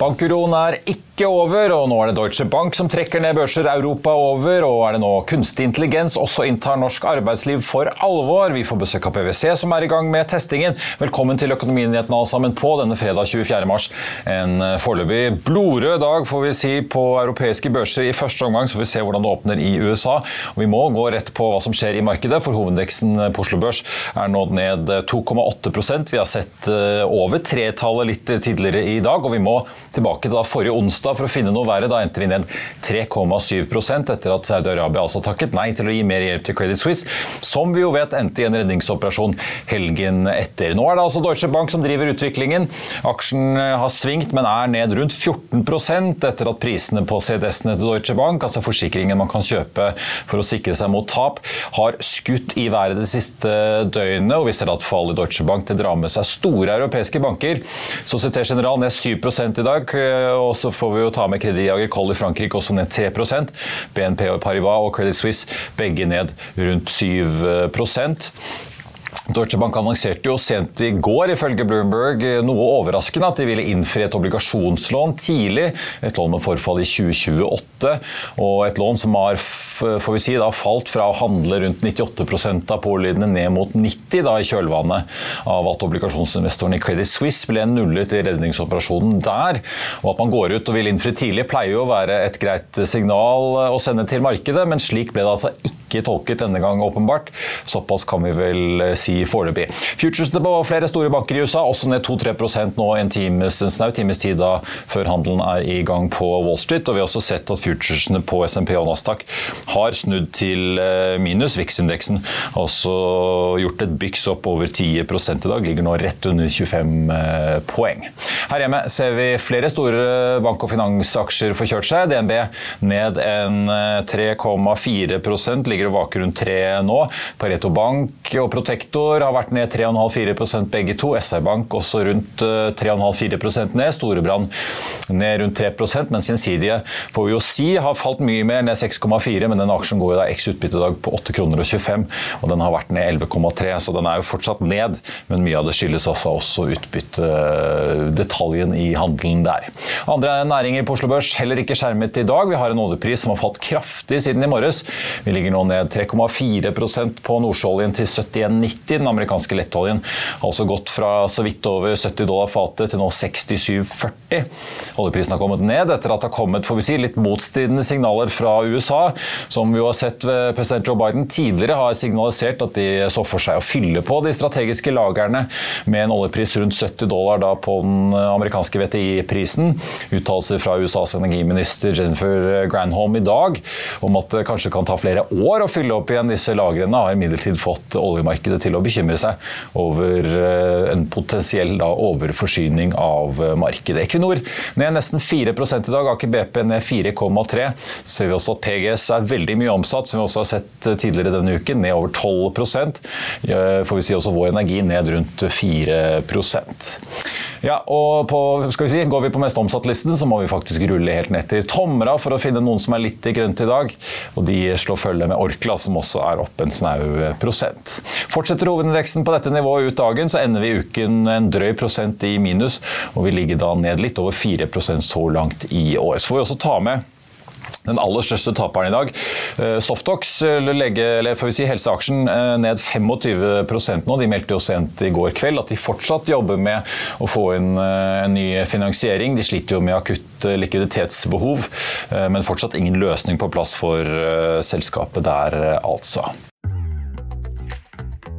Bankuroen er ikke over, og nå er det Deutsche Bank som trekker ned børser Europa over. Og er det nå kunstig intelligens også inntar norsk arbeidsliv for alvor? Vi får besøk av PwC som er i gang med testingen. Velkommen til Økonominyhetene alle sammen på denne fredag 24. mars. En eh, foreløpig blodrød dag får vi si på europeiske børser i første omgang, så får vi se hvordan det åpner i USA. Og vi må gå rett på hva som skjer i markedet, for hovedindeksen på Oslo Børs er nådd ned 2,8% Vi har sett eh, over tretallet litt tidligere i dag, og vi må tilbake til da forrige onsdag for å finne noe verre. Da endte vi ned 3,7% etter at Saudi-Arabia altså takket nei til å gi mer hjelp til Credit Suisse, som vi jo vet endte i en redningsoperasjon helgen etter. Nå er det altså Deutsche Bank som driver utviklingen. Aksjen eh, har svingt, men er ned rundt 14% etter at prisene på CDS-ene til Deutsche Bank, altså forsikringen man kan kjøpe for å sikre seg mot tap, har skutt i været det siste døgnet. og Vi ser at fallet i Deutsche Bank det drar med seg store europeiske banker. Société General ned 7 i dag. Eh, og så får vi jo ta med Credit Agricole i Frankrike også ned 3% BNP og Paribas og Credit Suisse begge ned rundt 7 Deutsche Bank annonserte jo sent i går ifølge Bloomberg noe overraskende at de ville innfri et obligasjonslån tidlig. Et lån med forfall i 2028, og et lån som har får vi si, da, falt fra å handle rundt 98% av pålydende ned mot 90 da, i kjølvannet av at obligasjonsinvestoren i Credit Suisse ble nullet i redningsoperasjonen der. Og at man går ut og vil innfri tidlig pleier jo å være et greit signal å sende til markedet, men slik ble det altså ikke ikke tolket denne gang, åpenbart. Såpass kan vi vel eh, si foreløpig. Futuresene på flere store banker i USA også ned 2-3% nå en, times, en snau times tid da før handelen er i gang på Wall Street. Og vi har også sett at futuresene på SMP og Nasdaq har snudd til eh, minus. VIX-indeksen har også gjort et byks opp over 10 i dag, ligger nå rett under 25 eh, poeng. Her hjemme ser vi flere store bank- og finansaksjer få kjørt seg. DNB ned en 3,4 ligger ligger og vaker rundt 3 nå. Pareto Bank og Protektor har vært ned 3,5-4 begge to. SR-Bank også rundt 3,5-4 eh, ned. Storebrand ned rundt 3% mens Gjensidige får vi jo si har falt mye mer, ned 6,4 men den aksjen går jo da eks utbyttedag på 8,25 kroner og 25 og den har vært ned 11,3 så den er jo fortsatt ned, men mye av det skyldes også, også utbyttedetaljen i handelen der. Andre næringer på Oslo Børs heller ikke skjermet i dag. Vi har en oljepris som har falt kraftig siden i morges. Vi ligger nå ned 3,4% på nordsjøoljen til 71,90. Den amerikanske lettoljen har også gått fra så vidt over 70 dollar fatet til nå 67,40. Oljeprisen har kommet ned etter at det har kommet får vi si, litt motstridende signaler fra USA. Som vi har sett ved president Joe Biden tidligere har signalisert at de så for seg å fylle på de strategiske lagrene med en oljepris rundt 70 dollar da på den amerikanske VTI-prisen. Uttalelser fra USAs energiminister Jennifer Granholm i dag om at det kanskje kan ta flere år å fylle opp igjen disse lagrene, har imidlertid fått oljemarkedet til å bekymre seg over eh, en potensiell da, overforsyning av eh, markedet. Equinor ned nesten 4% i dag, Aker BP ned 4,3. Så ser vi også at PGS er veldig mye omsatt, som vi også har sett eh, tidligere denne uken, ned over 12% Får vi si også Vår Energi ned rundt 4% ja, og på, skal vi si, Går vi på mest omsatt-listen, så må vi faktisk rulle helt ned til Tomra for å finne noen som er litt i grønt i dag. og De slår følge med Orkla, som også er opp en snau prosent. Fortsetter hovedindeksen på dette nivået ut dagen, så ender vi uken en drøy prosent i minus, og vi ligger da ned litt over 4% så langt i år. Så får vi også ta med den aller største taperen i dag. Eh, Softox, lege, eller får vi si helseaksjen, eh, ned 25 nå. De meldte jo sent i går kveld at de fortsatt jobber med å få inn eh, en ny finansiering. De sliter jo med akutt likviditetsbehov, men fortsatt ingen løsning på plass for selskapet der, altså.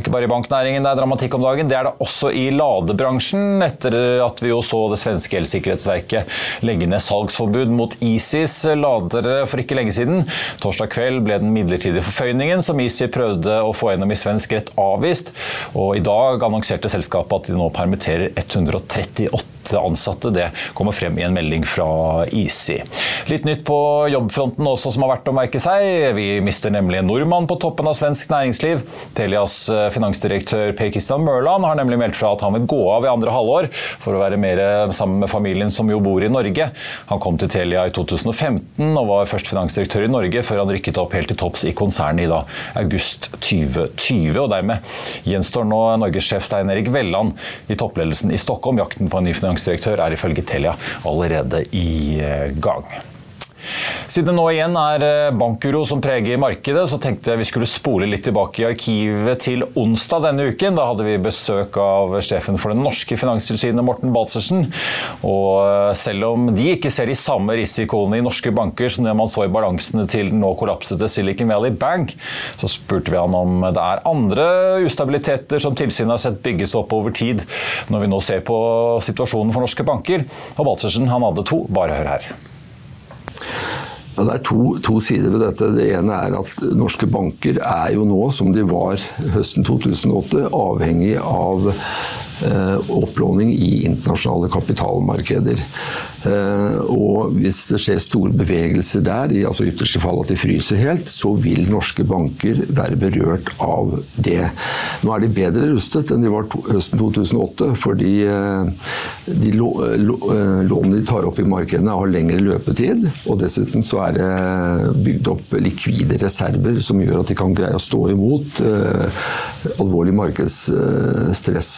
Er ikke bare i banknæringen det er dramatikk om dagen, det er det også i ladebransjen. Etter at vi jo så det svenske elsikkerhetsverket legge ned salgsforbud mot Isis ladere for ikke lenge siden. Torsdag kveld ble den midlertidige forføyningen som ISI prøvde å få gjennom i svensk rett, avvist. Og i dag annonserte selskapet at de nå permitterer 138 ansatte. Det kommer frem i en melding fra Easy. Litt nytt på jobbfronten også som har vært å merke seg. Vi mister nemlig en nordmann på toppen av svensk næringsliv. Telias finansdirektør Per Kristian Mørland har nemlig meldt fra at han vil gå av i andre halvår for å være mer sammen med familien som jo bor i Norge. Han kom til Telia i 2015 og var først finansdirektør i Norge, før han rykket opp helt til topps i konsernet i da, august 2020. og Dermed gjenstår nå norgessjef Stein Erik Velland i toppledelsen i Stockholm. Jakten på en ny finansdirektør er ifølge Telia allerede i eh, gang. Siden det nå igjen er eh, bankuro som preger markedet, så tenkte jeg vi skulle spole litt tilbake i arkivet til onsdag denne uken. Da hadde vi besøk av sjefen for det norske finanstilsynet, Morten Baltzersen. Og eh, selv om de ikke ser de samme risikoene i norske banker som det man så i balansene til den nå kollapsede Silicon Valley Bank, så spurte vi han om det er andre ustabiliteter som tilsynet har sett bygges opp over tid, når vi nå ser på situasjonen for norske banker. Og Baltzersen han hadde to. Bare hør her. Ja, det er to, to, sider ved dette. Det ene er at norske banker er jo nå, som de var høsten 2008, avhengig av opplåning i internasjonale kapitalmarkeder. Eh, og hvis det skjer store bevegelser der, i altså ytterste fall at de fryser helt, så vil norske banker være berørt av det. Nå er de bedre rustet enn de var høsten 2008, fordi eh, de eh, lånene de tar opp i markedene har lengre løpetid. Og dessuten så er det bygd opp likvide reserver som gjør at de kan greie å stå imot alvorlig markedsstress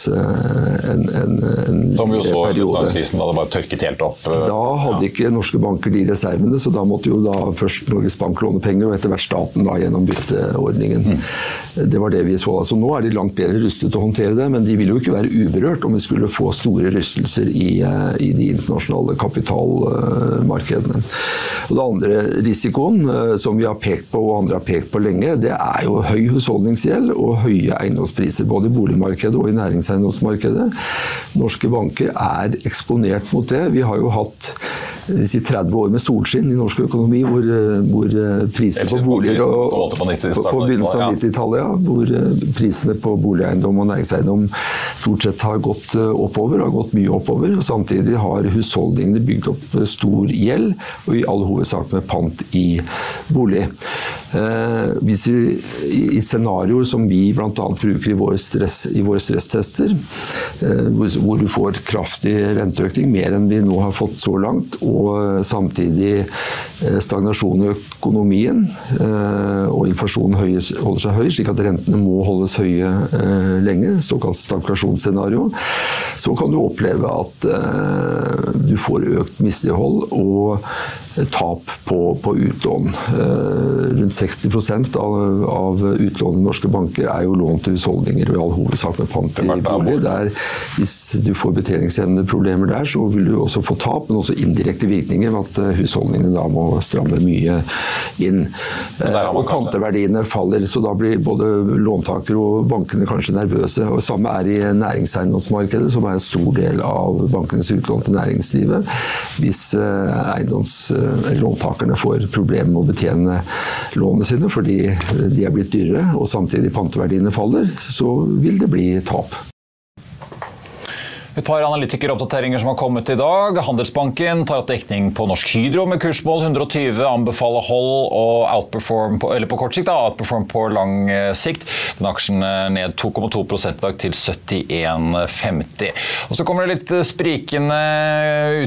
en, en, en Som vi jo så krisen da det bare tørket helt opp? Da hadde ikke norske banker de reservene, så da måtte jo da først Norges Bank låne penger, og etter hvert staten da gjennom bytteordningen. Mm. Det var det vi så. Altså, nå er de langt bedre rustet til å håndtere det, men de vil jo ikke være uberørt om vi skulle få store rystelser i, eh, i de internasjonale kapitalmarkedene. Og det andre risikoen eh, som vi har pekt på og andre har pekt på lenge, det er jo høy husholdningsgjeld og høye eiendomspriser. Både i boligmarkedet og i næringseiendomsmarkedet. Norske banker er eksponert mot det. Vi har jo hatt hatt si 30 år med solskinn i norsk økonomi, hvor, eh, hvor eh, priser på boliger og, på, på begynnelsen av 90-tallet, ja, hvor eh, prisene på boligeiendom og næringseiendom stort sett har gått oppover, har gått mye oppover. og Samtidig har husholdningene bygd opp stor gjeld, og i all hovedsak med pant i bolig. Eh, hvis vi, I scenarioer som vi bl.a. bruker i våre, stress, i våre stresstester, eh, hvor, hvor, du får kraftig renteøkning, mer enn vi nå har fått så langt, og samtidig eh, stagnasjon i økonomien eh, og inflasjonen holder seg høy, slik at rentene må holdes høye eh, lenge, såkalt stagflasjonsscenario, så kan du oppleve at du får økt mislighold og tap på, på utlån. Rundt 60 av, av utlån i norske banker er jo lån til husholdninger, og i all hovedsak med pant i bolig. Der, hvis du får betjeningsevneproblemer der, så vil du også få tap, men også indirekte virkninger ved at eh, husholdningene da må stramme mye inn. Og panteverdiene faller, så da blir både låntakere og bankene kanskje nervøse. Og Samme er i næringseiendomsmarkedet, som er en stor del av bankenes utlån til næringslivet. Hvis eh, eiendoms låntakerne får problemer med å betjene lånene sine fordi de er blitt dyrere, og samtidig panteverdiene faller, så vil det bli tap. Et par analytikeroppdateringer som har kommet i dag. Handelsbanken tar opp dekning på Norsk Hydro med kursmål 120, anbefaler hold og outperform på, eller på kort sikt, da, outperform på lang eh, sikt. Den aksjen er ned 2,2 i dag til 71,50. Og Så kommer det litt eh, sprikende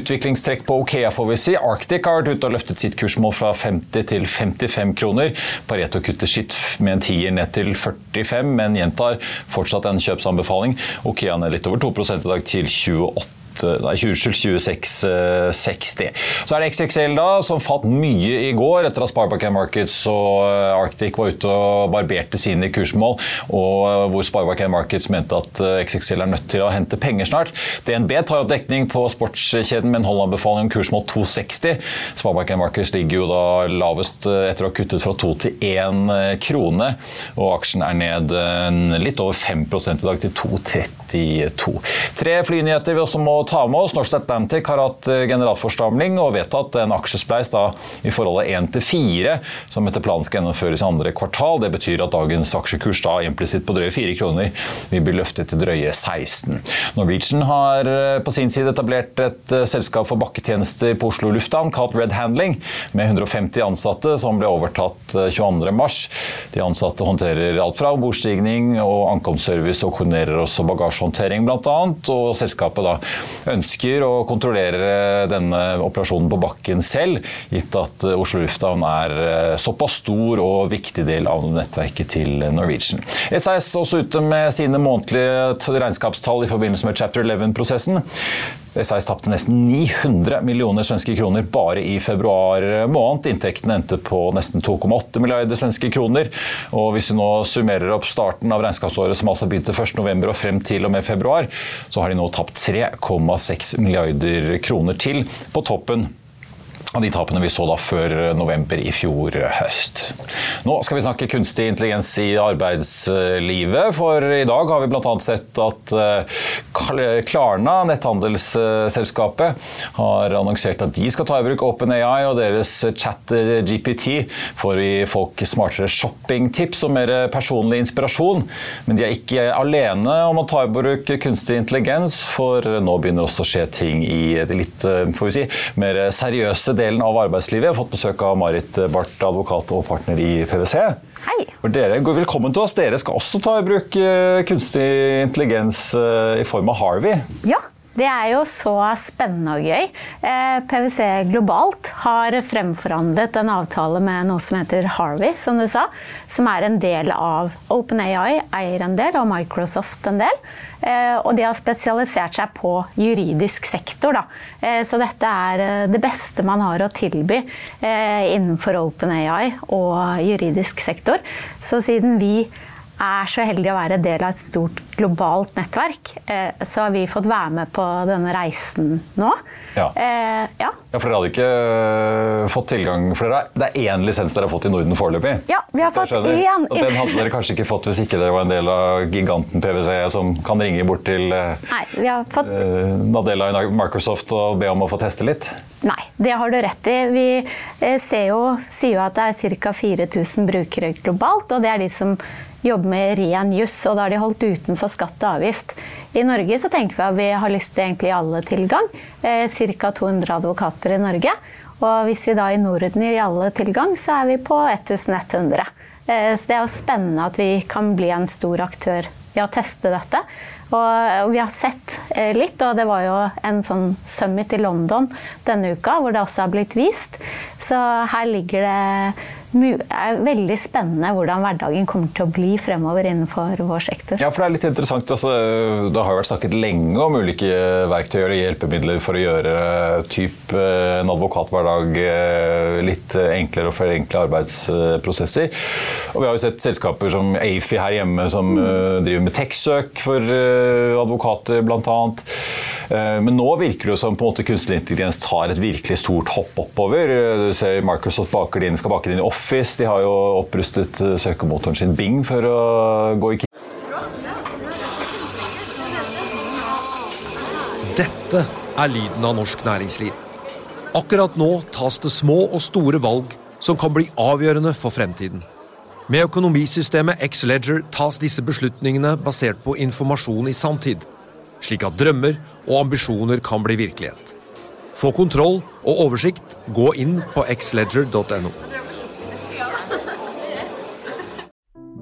utviklingstrekk på Okea, får vi si. Arctic har vært ute og løftet sitt kursmål fra 50 til 55 kroner. Pareto kutter sitt med en tier ned til 45, men gjentar fortsatt en kjøpsanbefaling. Okea ned litt over 2 i dag til til 28 nei, 2660. Så er det XXL da, som falt mye i går etter at Sparebank Markets og eh, Arctic var ute og barberte sine kursmål, og eh, hvor Sparebank Markets mente at eh, XXL er nødt til å hente penger snart. DNB tar opp dekning på sportskjeden med en holdanbefaling om kursmål 260. Sparebank Markets ligger jo da lavest etter å ha kuttet fra 2 til 1 krone, og aksjen er ned litt over 5% i dag til 2,32. Tre flynyheter vi også må ta med oss. Norse Atlantic har hatt eh, generalforsamling og vedtatt en aksjespleis da, i forholdet 1 til 4, som etter planen skal gjennomføres i andre kvartal. Det betyr at dagens aksjekurs da implisitt på drøye 4 kroner vil bli løftet til drøye 16. Norwegian har eh, på sin side etablert et eh, selskap for bakketjenester på Oslo lufthavn kalt Red Handling, med 150 ansatte som ble overtatt 22.3. De ansatte håndterer alt fra ombordstigning og ankomstservice og koordinerer også bagasjehåndtering bl.a. Og selskapet da ønsker å kontrollere denne operasjonen på bakken selv, gitt at Oslo lufthavn er eh, såpass stor og viktig del av nettverket til Norwegian. SAS også ute med sine månedlige regnskapstall i forbindelse med Chapter 11-prosessen. SAS tapte nesten 900 millioner svenske kroner bare i februar måned. Inntektene endte på nesten 2,8 milliarder svenske kroner. Og hvis vi nå summerer opp starten av regnskapsåret, som altså begynte 1.11. og frem til og med februar, så har de nå tapt 3,6 milliarder kroner til på toppen av de tapene vi så da før november i fjor høst. Nå skal vi snakke kunstig intelligens i arbeidslivet, for i dag har vi bl.a. sett at eh, Klarna, netthandelsselskapet, har annonsert at de skal ta i bruk OpenAI og deres chatter GPT for å gi folk smartere shoppingtips og mer personlig inspirasjon. Men de er ikke alene om å ta i bruk kunstig intelligens, for nå begynner også å skje ting i det litt eh, får vi si, mer seriøse delen av arbeidslivet. Jeg har fått besøk av Marit Barth, advokat og partner i PwC. Hei. Dere, velkommen til oss. Dere skal også ta i bruk eh, kunstig intelligens eh, i form av Harvey. Ja, det er jo så spennende og gøy. Eh, PwC globalt har fremforhandlet en avtale med noe som heter Harvey, som du sa. Som er en del av OpenAI, eier en del, og Microsoft en del. Eh, og de har spesialisert seg på juridisk sektor. Da. Eh, så dette er det beste man har å tilby innenfor OpenAI og juridisk sektor. Så siden vi er så heldige å være del av et stort globalt nettverk, eh, så har vi fått være med på denne reisen nå. Ja, eh, ja. ja for dere hadde ikke eh, fått tilgang for dere, Det er én lisens dere har fått i Norden foreløpig? Ja, vi har fått én. Og den hadde dere kanskje ikke fått hvis ikke dere var en del av giganten PwC som kan ringe bort til Nei, vi har fått... Nadella i Microsoft og be om å få teste litt? Nei, det har du rett i. Vi jo, sier jo at det er ca. 4000 brukere globalt, og det er de som jobber med ren juss, og da er de holdt utenfor skatt og avgift. I Norge så tenker vi at vi har lyst til egentlig alle tilgang. Eh, Ca. 200 advokater i Norge. Og hvis vi da i Norden gir alle tilgang, så er vi på 1100. Eh, så det er jo spennende at vi kan bli en stor aktør i å teste dette. Og vi har sett eh, litt, og det var jo en sånn summit i London denne uka hvor det også har blitt vist. Så her ligger det er veldig spennende hvordan hverdagen kommer til å bli fremover innenfor vår sektor. Ja, for Det er litt interessant. Altså, det har jo vært snakket lenge om ulike verktøy og hjelpemidler for å gjøre typ, eh, en advokathverdag eh, litt enklere og forenkle arbeidsprosesser. Og Vi har jo sett selskaper som Afi her hjemme som mm. driver med tekstøk for advokater bl.a. Men nå virker det som på en måte kunstig intelligens tar et virkelig stort hopp oppover. Du ser Microsoft baker din, skal bake det inn i Office. De har jo opprustet eh, søkemotoren sin Bing for å gå i Dette er lyden av norsk næringsliv. Akkurat nå tas det små og store valg som kan bli avgjørende for fremtiden. Med økonomisystemet X-Leger tas disse beslutningene basert på informasjon i samtid, slik at drømmer og ambisjoner kan bli virkelighet. Få kontroll og oversikt, gå inn på xledger.no.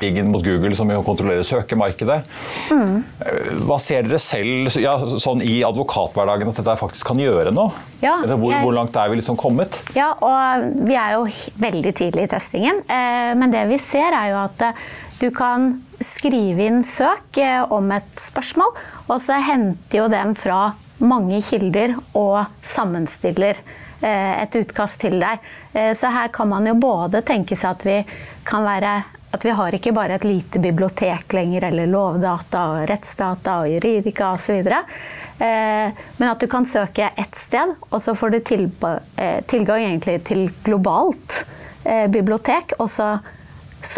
mot Google som jo kontrollerer søkemarkedet. Hva ser dere selv ja, sånn i advokathverdagen at dette faktisk kan gjøre noe? Ja, Eller hvor, jeg- hvor langt er vi liksom kommet? Ja, og vi er jo veldig tidlig i testingen. Eh, Men det vi ser er jo at eh, du kan skrive inn søk eh, om et spørsmål, og så henter jo den fra mange kilder og sammenstiller eh, et utkast til deg. Eh, Så her kan man jo både tenke seg at vi kan være at vi har ikke bare et lite bibliotek lenger, eller lovdata og rettsdata og juridika osv. Eh, men at du kan søke ett sted, og så får du eh, tilgang til globalt eh, bibliotek, og så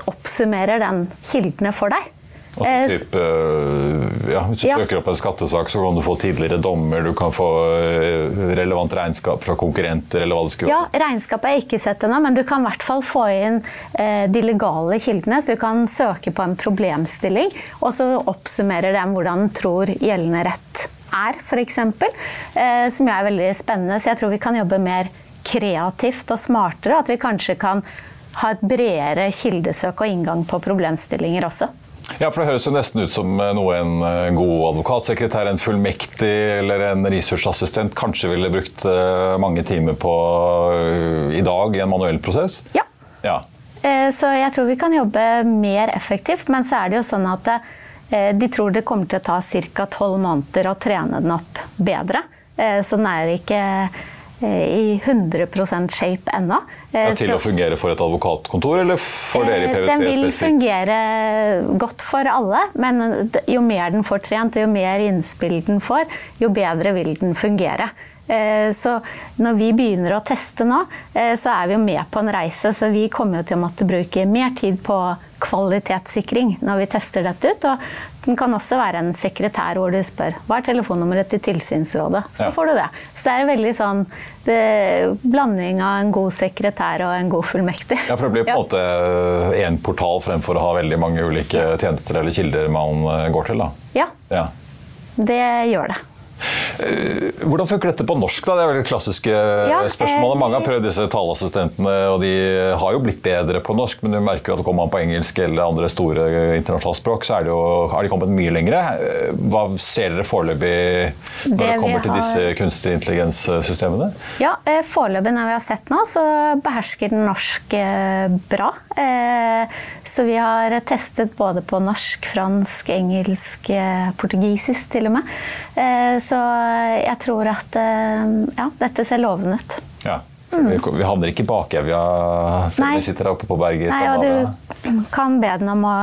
oppsummerer den kildene for deg. Altså, Eh, typ, øh, ja, hvis du Ja. søker opp en skattesak, så kan du få tidligere dommer, du kan få øh, relevant regnskap fra konkurrenter, eller hva det skulle Ja, Regnskapet er ikke sett ennå, men du kan i hvert fall få inn eh, de legale kildene. Så du kan søke på en problemstilling, og så oppsummerer den hvordan den tror gjeldende rett er, f.eks. Eh, som er veldig spennende. Så jeg tror vi kan jobbe mer kreativt og smartere. At vi kanskje kan ha et bredere kildesøk og inngang på problemstillinger også. Ja, for Det høres jo nesten ut som eh, noe en eh, god advokatsekretær, en fullmektig eller en ressursassistent kanskje ville brukt eh, mange timer på i dag i en manuell prosess? Ja. Ja. Så jeg tror vi kan jobbe mer effektivt, men så er det jo sånn at de tror det kommer til å ta ca. tolv måneder å trene den opp bedre. Så den er ikke i 100% shape ennå. Eh, Ja, til å fungere for et advokatkontor, eller for dere i Eh, PwC Den vil spesifikt? fungere godt for alle, men jo mer den får trent, jo mer innspill den får, jo bedre vil den fungere. Eh, Så når vi begynner å teste nå, eh, så er vi jo med på en reise. Så vi kommer jo til å måtte bruke mer tid på kvalitetssikring når vi tester dette ut. Og den kan også være en sekretær hvor du spør hva er telefonnummeret til tilsynsrådet. Så Ja. får du det. Så det er veldig sånn det, blanding av en god sekretær og en god fullmektig. Ja, for Det blir på en måte én portal fremfor å ha veldig mange ulike tjenester eller kilder man eh, går til. da. Ja, Ja. det gjør det. Hvordan funker dette på norsk? da? Det er veldig klassiske Ja, spørsmål. eh, Mange har prøvd disse taleassistentene, og de har jo blitt bedre på norsk, men du merker jo at kommer man på engelsk eller andre store internasjonale språk, så er det jo, har de kommet mye lengre. Eh, Hva ser dere foreløpig når det, Det kommer til har- disse kunstig intelligens-systemene? Ja, eh, Foreløpig når vi har sett nå, så behersker den norsk eh, bra. Eh, Så vi har testet både på norsk, fransk, engelsk, eh, portugisisk til og med. Eh, Så jeg tror at eh, ja, dette ser lovende ut. Ja. Mm. Vi, vi havner ikke i bakevja selv om. Vi sitter oppe på berget Nei, og du kan be den om å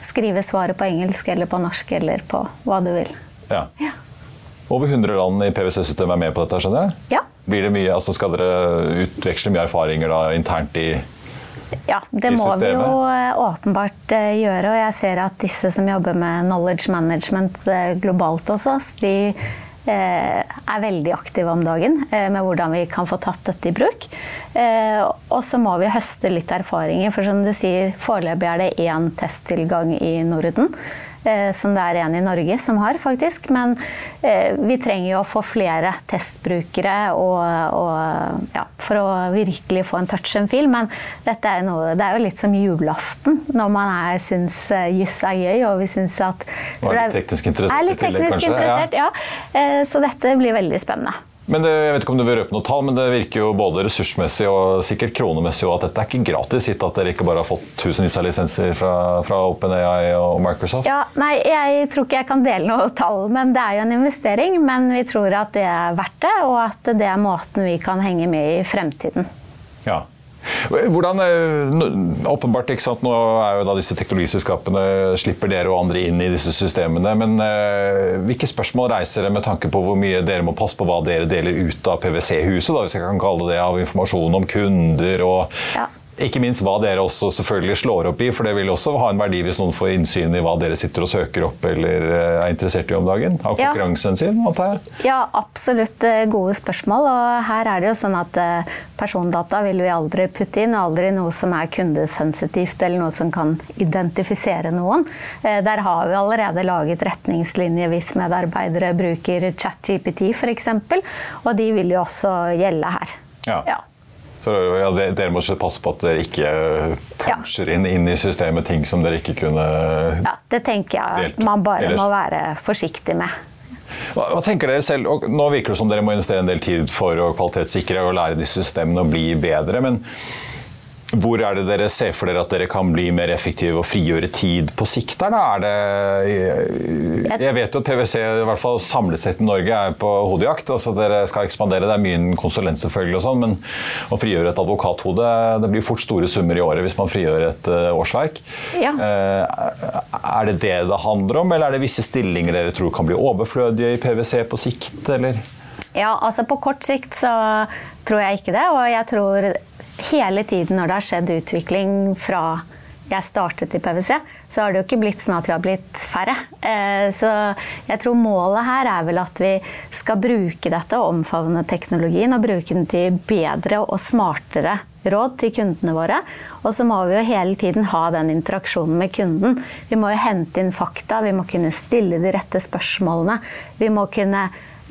skrive svaret på engelsk eller på norsk eller på hva du vil. Ja. Ja. Over 100 land i PwC-systemet er med på dette, skjønner jeg? Ja. Blir det mye, altså Skal dere utveksle mye erfaringer da, internt i Ja, det må vi jo eh, åpenbart eh, gjøre. Og jeg ser at disse som jobber med knowledge management eh, globalt hos oss, de eh, er veldig aktive om dagen eh, med hvordan vi kan få tatt dette i bruk. Eh, Og så må vi høste litt erfaringer, for som du sier, foreløpig er det én testtilgang i Norden. Eh, som det er en i Norge som har, faktisk. Men eh, vi trenger jo å få flere testbrukere og, og, ja, for å virkelig få en touch and feel. Men dette er, noe, det er jo litt som julaften når man er, syns juss er gøy, og vi syns at er litt teknisk interessert, er litt teknisk interessert ja. ja. Så dette blir veldig spennende. Men det, jeg vet ikke om du vil røpe noe tall, men det virker jo både ressursmessig og sikkert kronemessig at dette er ikke gratis, gitt at dere ikke bare har fått tusenvis av lisenser fra, fra OpenAI og Microsoft? Ja, nei, Jeg tror ikke jeg kan dele noe tall, men det er jo en investering. Men vi tror at det er verdt det, og at det er måten vi kan henge med i fremtiden. Ja, hvordan, eh, åpenbart, ikke sant? Nå er jo da disse teknologiselskapene slipper dere og andre inn i disse systemene. Men eh, hvilke spørsmål reiser det med tanke på hvor mye dere må passe på hva dere deler ut av PwC-huset, hvis jeg kan kalle det av informasjon om kunder og ja. Ikke minst hva dere også selvfølgelig slår opp i, for det vil også ha en verdi hvis noen får innsyn i hva dere sitter og søker opp eller eh, er interessert i om dagen. Av konkurransehensyn, ja. antar jeg? Ja, absolutt eh, gode spørsmål. Og her er det jo sånn at eh, persondata vil vi aldri putte inn. Aldri noe som er kundesensitivt eller noe som kan identifisere noen. Der har vi allerede laget retningslinjer hvis medarbeidere bruker ChatGPT f.eks. Og de vil jo også gjelde her. Ja. ja. For, ja, dere må passe på at dere ikke puncher inn, inn, i systemet ting som dere ikke kunne Ja, det tenker jeg at man bare må være forsiktig med. Hva, hva, tenker dere selv? Og nå virker det som dere må investere en del tid for å kvalitetssikre og lære disse systemene å bli bedre. men hvor er det dere ser for dere at dere kan bli mer effektive og frigjøre tid på sikt? der da? Er det, jeg vet jo at PwC i hvert fall samlet sett i Norge er på hodejakt. altså Dere skal ekspandere, det er mye konsulent selvfølgelig, og sånn, men å frigjøre et advokathode det blir fort store summer i året hvis man frigjør et uh, årsverk. Ja. Uh, er det det det handler om, eller er det visse stillinger dere tror kan bli overflødige i PwC på sikt? eller? Ja, altså På kort sikt så tror jeg ikke det. Og jeg tror hele tiden når det har skjedd utvikling fra jeg startet i PwC, så har det jo ikke blitt sånn at vi har blitt færre. Eh, så jeg tror målet her er vel at vi skal bruke dette og omfavne teknologien og bruke den til bedre og smartere råd til kundene våre. Og så må vi jo hele tiden ha den interaksjonen med kunden. Vi må jo hente inn fakta, vi må kunne stille de rette spørsmålene. Vi må kunne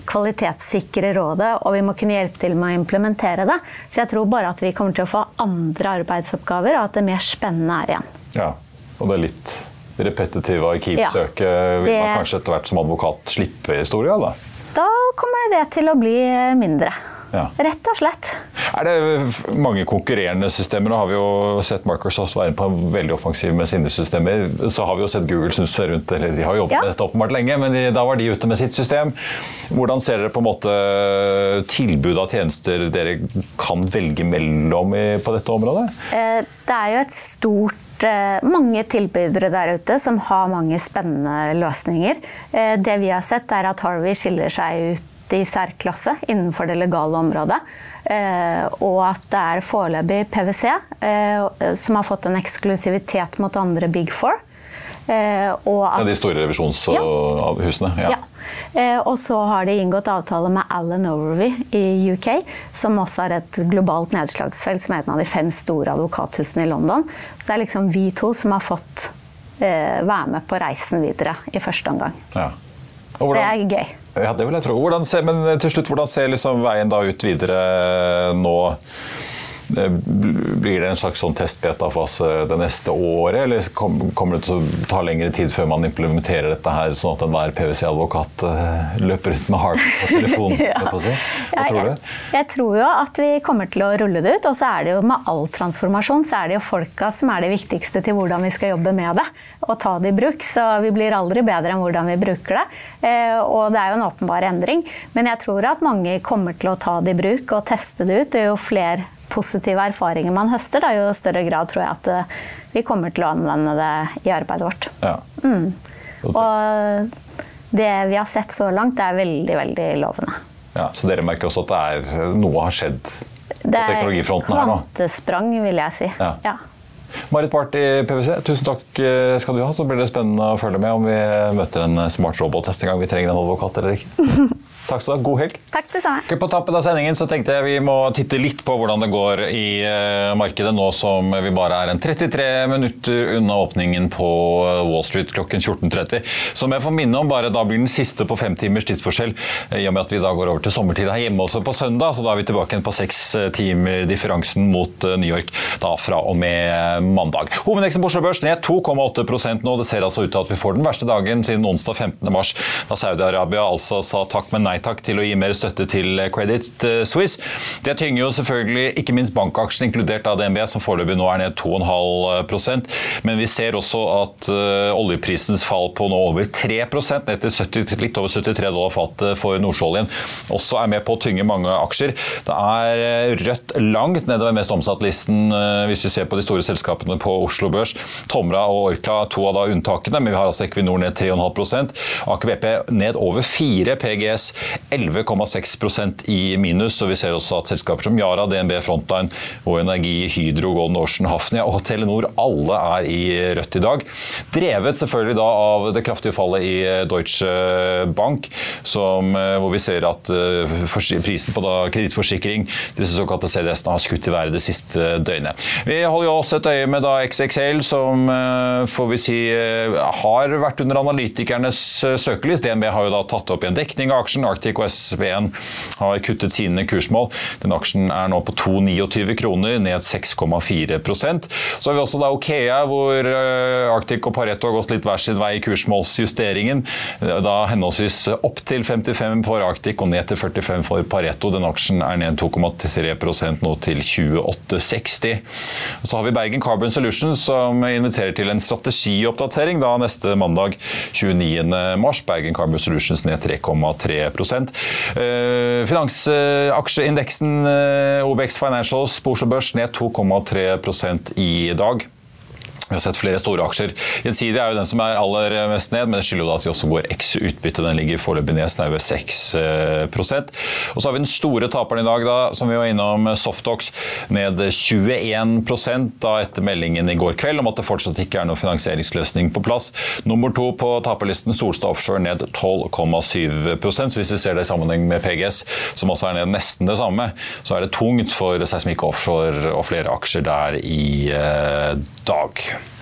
kvalitetssikre rådet, og vi må kunne hjelpe til med å implementere det. Så jeg tror bare at vi kommer til å få andre arbeidsoppgaver, og at det mer spennende er igjen. Ja, og det er litt repetitive arkivsøket ja, vil man kanskje etter hvert som advokat slippe historia, da? Da kommer det til å bli mindre. Ja. Rett og slett. Er det mange konkurrerende systemer? Nå har vi jo sett Microsoft være på veldig offensiv med sine systemer. Så har vi jo sett Google snuse rundt, eller de har jobbet ja. med dette åpenbart lenge, men de, da var de ute med sitt system. Hvordan ser dere på en måte tilbud av tjenester dere kan velge mellom i, på dette området? Eh, det er jo et stort eh, mange tilbydere der ute som har mange spennende løsninger. Eh, det vi har sett, er at Harvey skiller seg ut i særklasse innenfor det legale området. Eh, og at det er foreløpig PwC eh, som har fått en eksklusivitet mot andre Big Four. Eh, at, ja, de store revisjonshusene? Ja. ja. Og så har de inngått avtale med Alan Overby i UK, som også har et globalt nedslagsfelt, som er en av de fem store advokathusene i London. Så det er liksom vi to som har fått være med på reisen videre i første omgang. Ja. det er gøy. Ja, det vil jeg tro. Ser, men til slutt, hvordan ser liksom veien da ut videre nå? Eh, blir det en slags sånn testbeta-fase det neste året, eller kommer det til å ta lengre tid før man implementerer dette her, sånn at enhver PwC-advokat eh, løper ut med Harvard på telefonen? ja. Hva tror du? Jeg, jeg, tror jo at vi kommer til å rulle det ut. Og så er det jo med all transformasjon så er det jo folka som er det viktigste til hvordan vi skal jobbe med det. Og ta det i bruk. Så vi blir aldri bedre enn hvordan vi bruker det. Eh, og det er jo en åpenbar endring. Men jeg tror at mange kommer til å ta det i bruk og teste det ut. Jo flere positive erfaringer man høster, da, jo større grad tror jeg at eh, vi kommer til å anvende det i arbeidet vårt. Ja. Mm. Og det vi har sett så langt, er veldig, veldig lovende. Ja, Så dere merker også at det er, noe har skjedd på teknologifronten her nå? Det er kvantesprang, vil jeg si. Ja. ja. Marit Barth i PwC, tusen takk eh, skal du ha. Så blir det spennende å følge med om vi møter en smart robot neste gang vi trenger en advokat eller ikke. Takk skal du ha. God helg. Takk det samme. På tappen av sendingen så tenkte jeg vi må titte litt på hvordan det går i eh, markedet nå som vi bare er en 33 minutter unna åpningen på eh, Wall Street klokken 14.30. Som jeg får minne om, bare da blir den siste på fem timers tidsforskjell. eh, I og med at vi da går over til sommertid her hjemme også på søndag, så da er vi tilbake igjen på seks timer differansen mot New York da fra og med mandag. Hovedveksten på Oslo Børs ned 2,8% nå. Det ser altså ut til at vi får den verste dagen siden onsdag 15. mars, da Saudi-Arabia altså sa takk, men nei takk til å gi mer støtte til Credit Suisse. Det tynger jo selvfølgelig ikke minst bankaksjen, inkludert av DNB, som foreløpig nå er ned 2,5% Men vi ser også at oljeprisens fall på nå over 3 ned til 70, litt over 73 dollar fatet for nordsjøoljen, også er med på å tynge mange aksjer. Det er rødt langt nedover mest omsatt-listen hvis vi ser på de store selskapene på Oslo Børs. Tomra og Orkla to av da unntakene, men vi har altså Equinor ned 3,5 Aker BP ned over 4 PGS 11,6% i minus. og Vi ser også at selskaper som Yara, DNB Frontline, Vår Energi, Hydro, Golden Ocean, Hafnia og Telenor alle er i rødt i dag. Drevet selvfølgelig da av det kraftige fallet i Deutsche Bank, som, hvor vi ser at prisen på kredittforsikring, disse såkalte CDS-ene, har skutt i været det siste døgnet. Vi holder jo også et øye med da XXL, som får vi si har vært under analytikernes søkelys. DNB har jo da tatt opp i en dekning av aksjen. Arctic og SB1 har kuttet sine kursmål. Den aksjen er nå på 2,29 kroner, ned 6,4% Så har vi også da Okea, hvor Arctic og Pareto har gått litt hver sin vei i kursmålsjusteringen. Da henholdsvis opp til 55 for Arctic og ned til 45 for Pareto. Den aksjen er ned 2,3% nå til 28,60. Så har vi Bergen Carbon Solutions som inviterer til en strategioppdatering da neste mandag 29. mars. Bergen Carbon Solutions ned 3,3 Finansaksjeindeksen OBX Financials på Oslo Børs ned 2,3% i dag. Vi har sett flere store aksjer. Gjensidige er jo den som er aller mest ned, men det skylder jo at de også går X utbytte. Den ligger foreløpig ned snaue 6% Og så har vi den store taperen i dag, da, som vi var innom, Softox, ned 21 da etter meldingen i går kveld om at det fortsatt ikke er noen finansieringsløsning på plass. Nummer to på taperlisten, Solstad Offshore, ned 12,7% Så hvis vi ser det i sammenheng med PGS, som også er ned nesten det samme, så er det tungt for seismikk Offshore og flere aksjer der i eh, dag.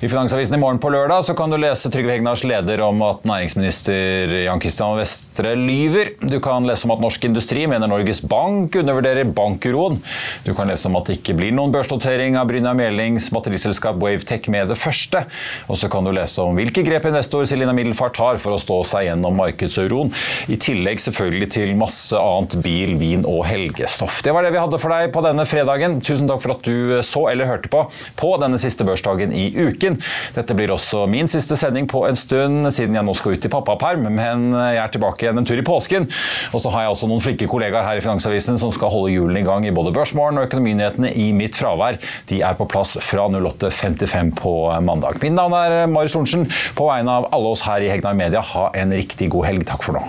I Finansavisen i morgen på lørdag så kan du lese Trygve Hegnars leder om at næringsminister Jan Christian Vestre lyver. Du kan lese om at Norsk Industri mener Norges Bank undervurderer bankuroen. Du kan lese om at det ikke blir noen børsnotering av Bryna Melings batteriselskap Wavetech med det første. Og så kan du lese om hvilke grep investor Selina Middelfart har for å stå seg gjennom markedsuroen. I tillegg selvfølgelig til masse annet bil, vin og helgestoff. Det var det vi hadde for deg på denne fredagen. Tusen takk for at du så eller hørte på på denne siste børsdagen i uken. Dette blir også min siste sending på en stund, siden jeg nå skal ut i pappaperm. Men jeg er tilbake igjen en tur i påsken. Og så har jeg også noen flinke kollegaer her i Finansavisen som skal holde hjulene i gang i både Børsmorgen og Økonominyhetene i mitt fravær. De er på plass fra 08.55 på mandag. Mitt navn er Marius Thorensen. På vegne av alle oss her i Hegnar Media, ha en riktig god helg. Takk for nå.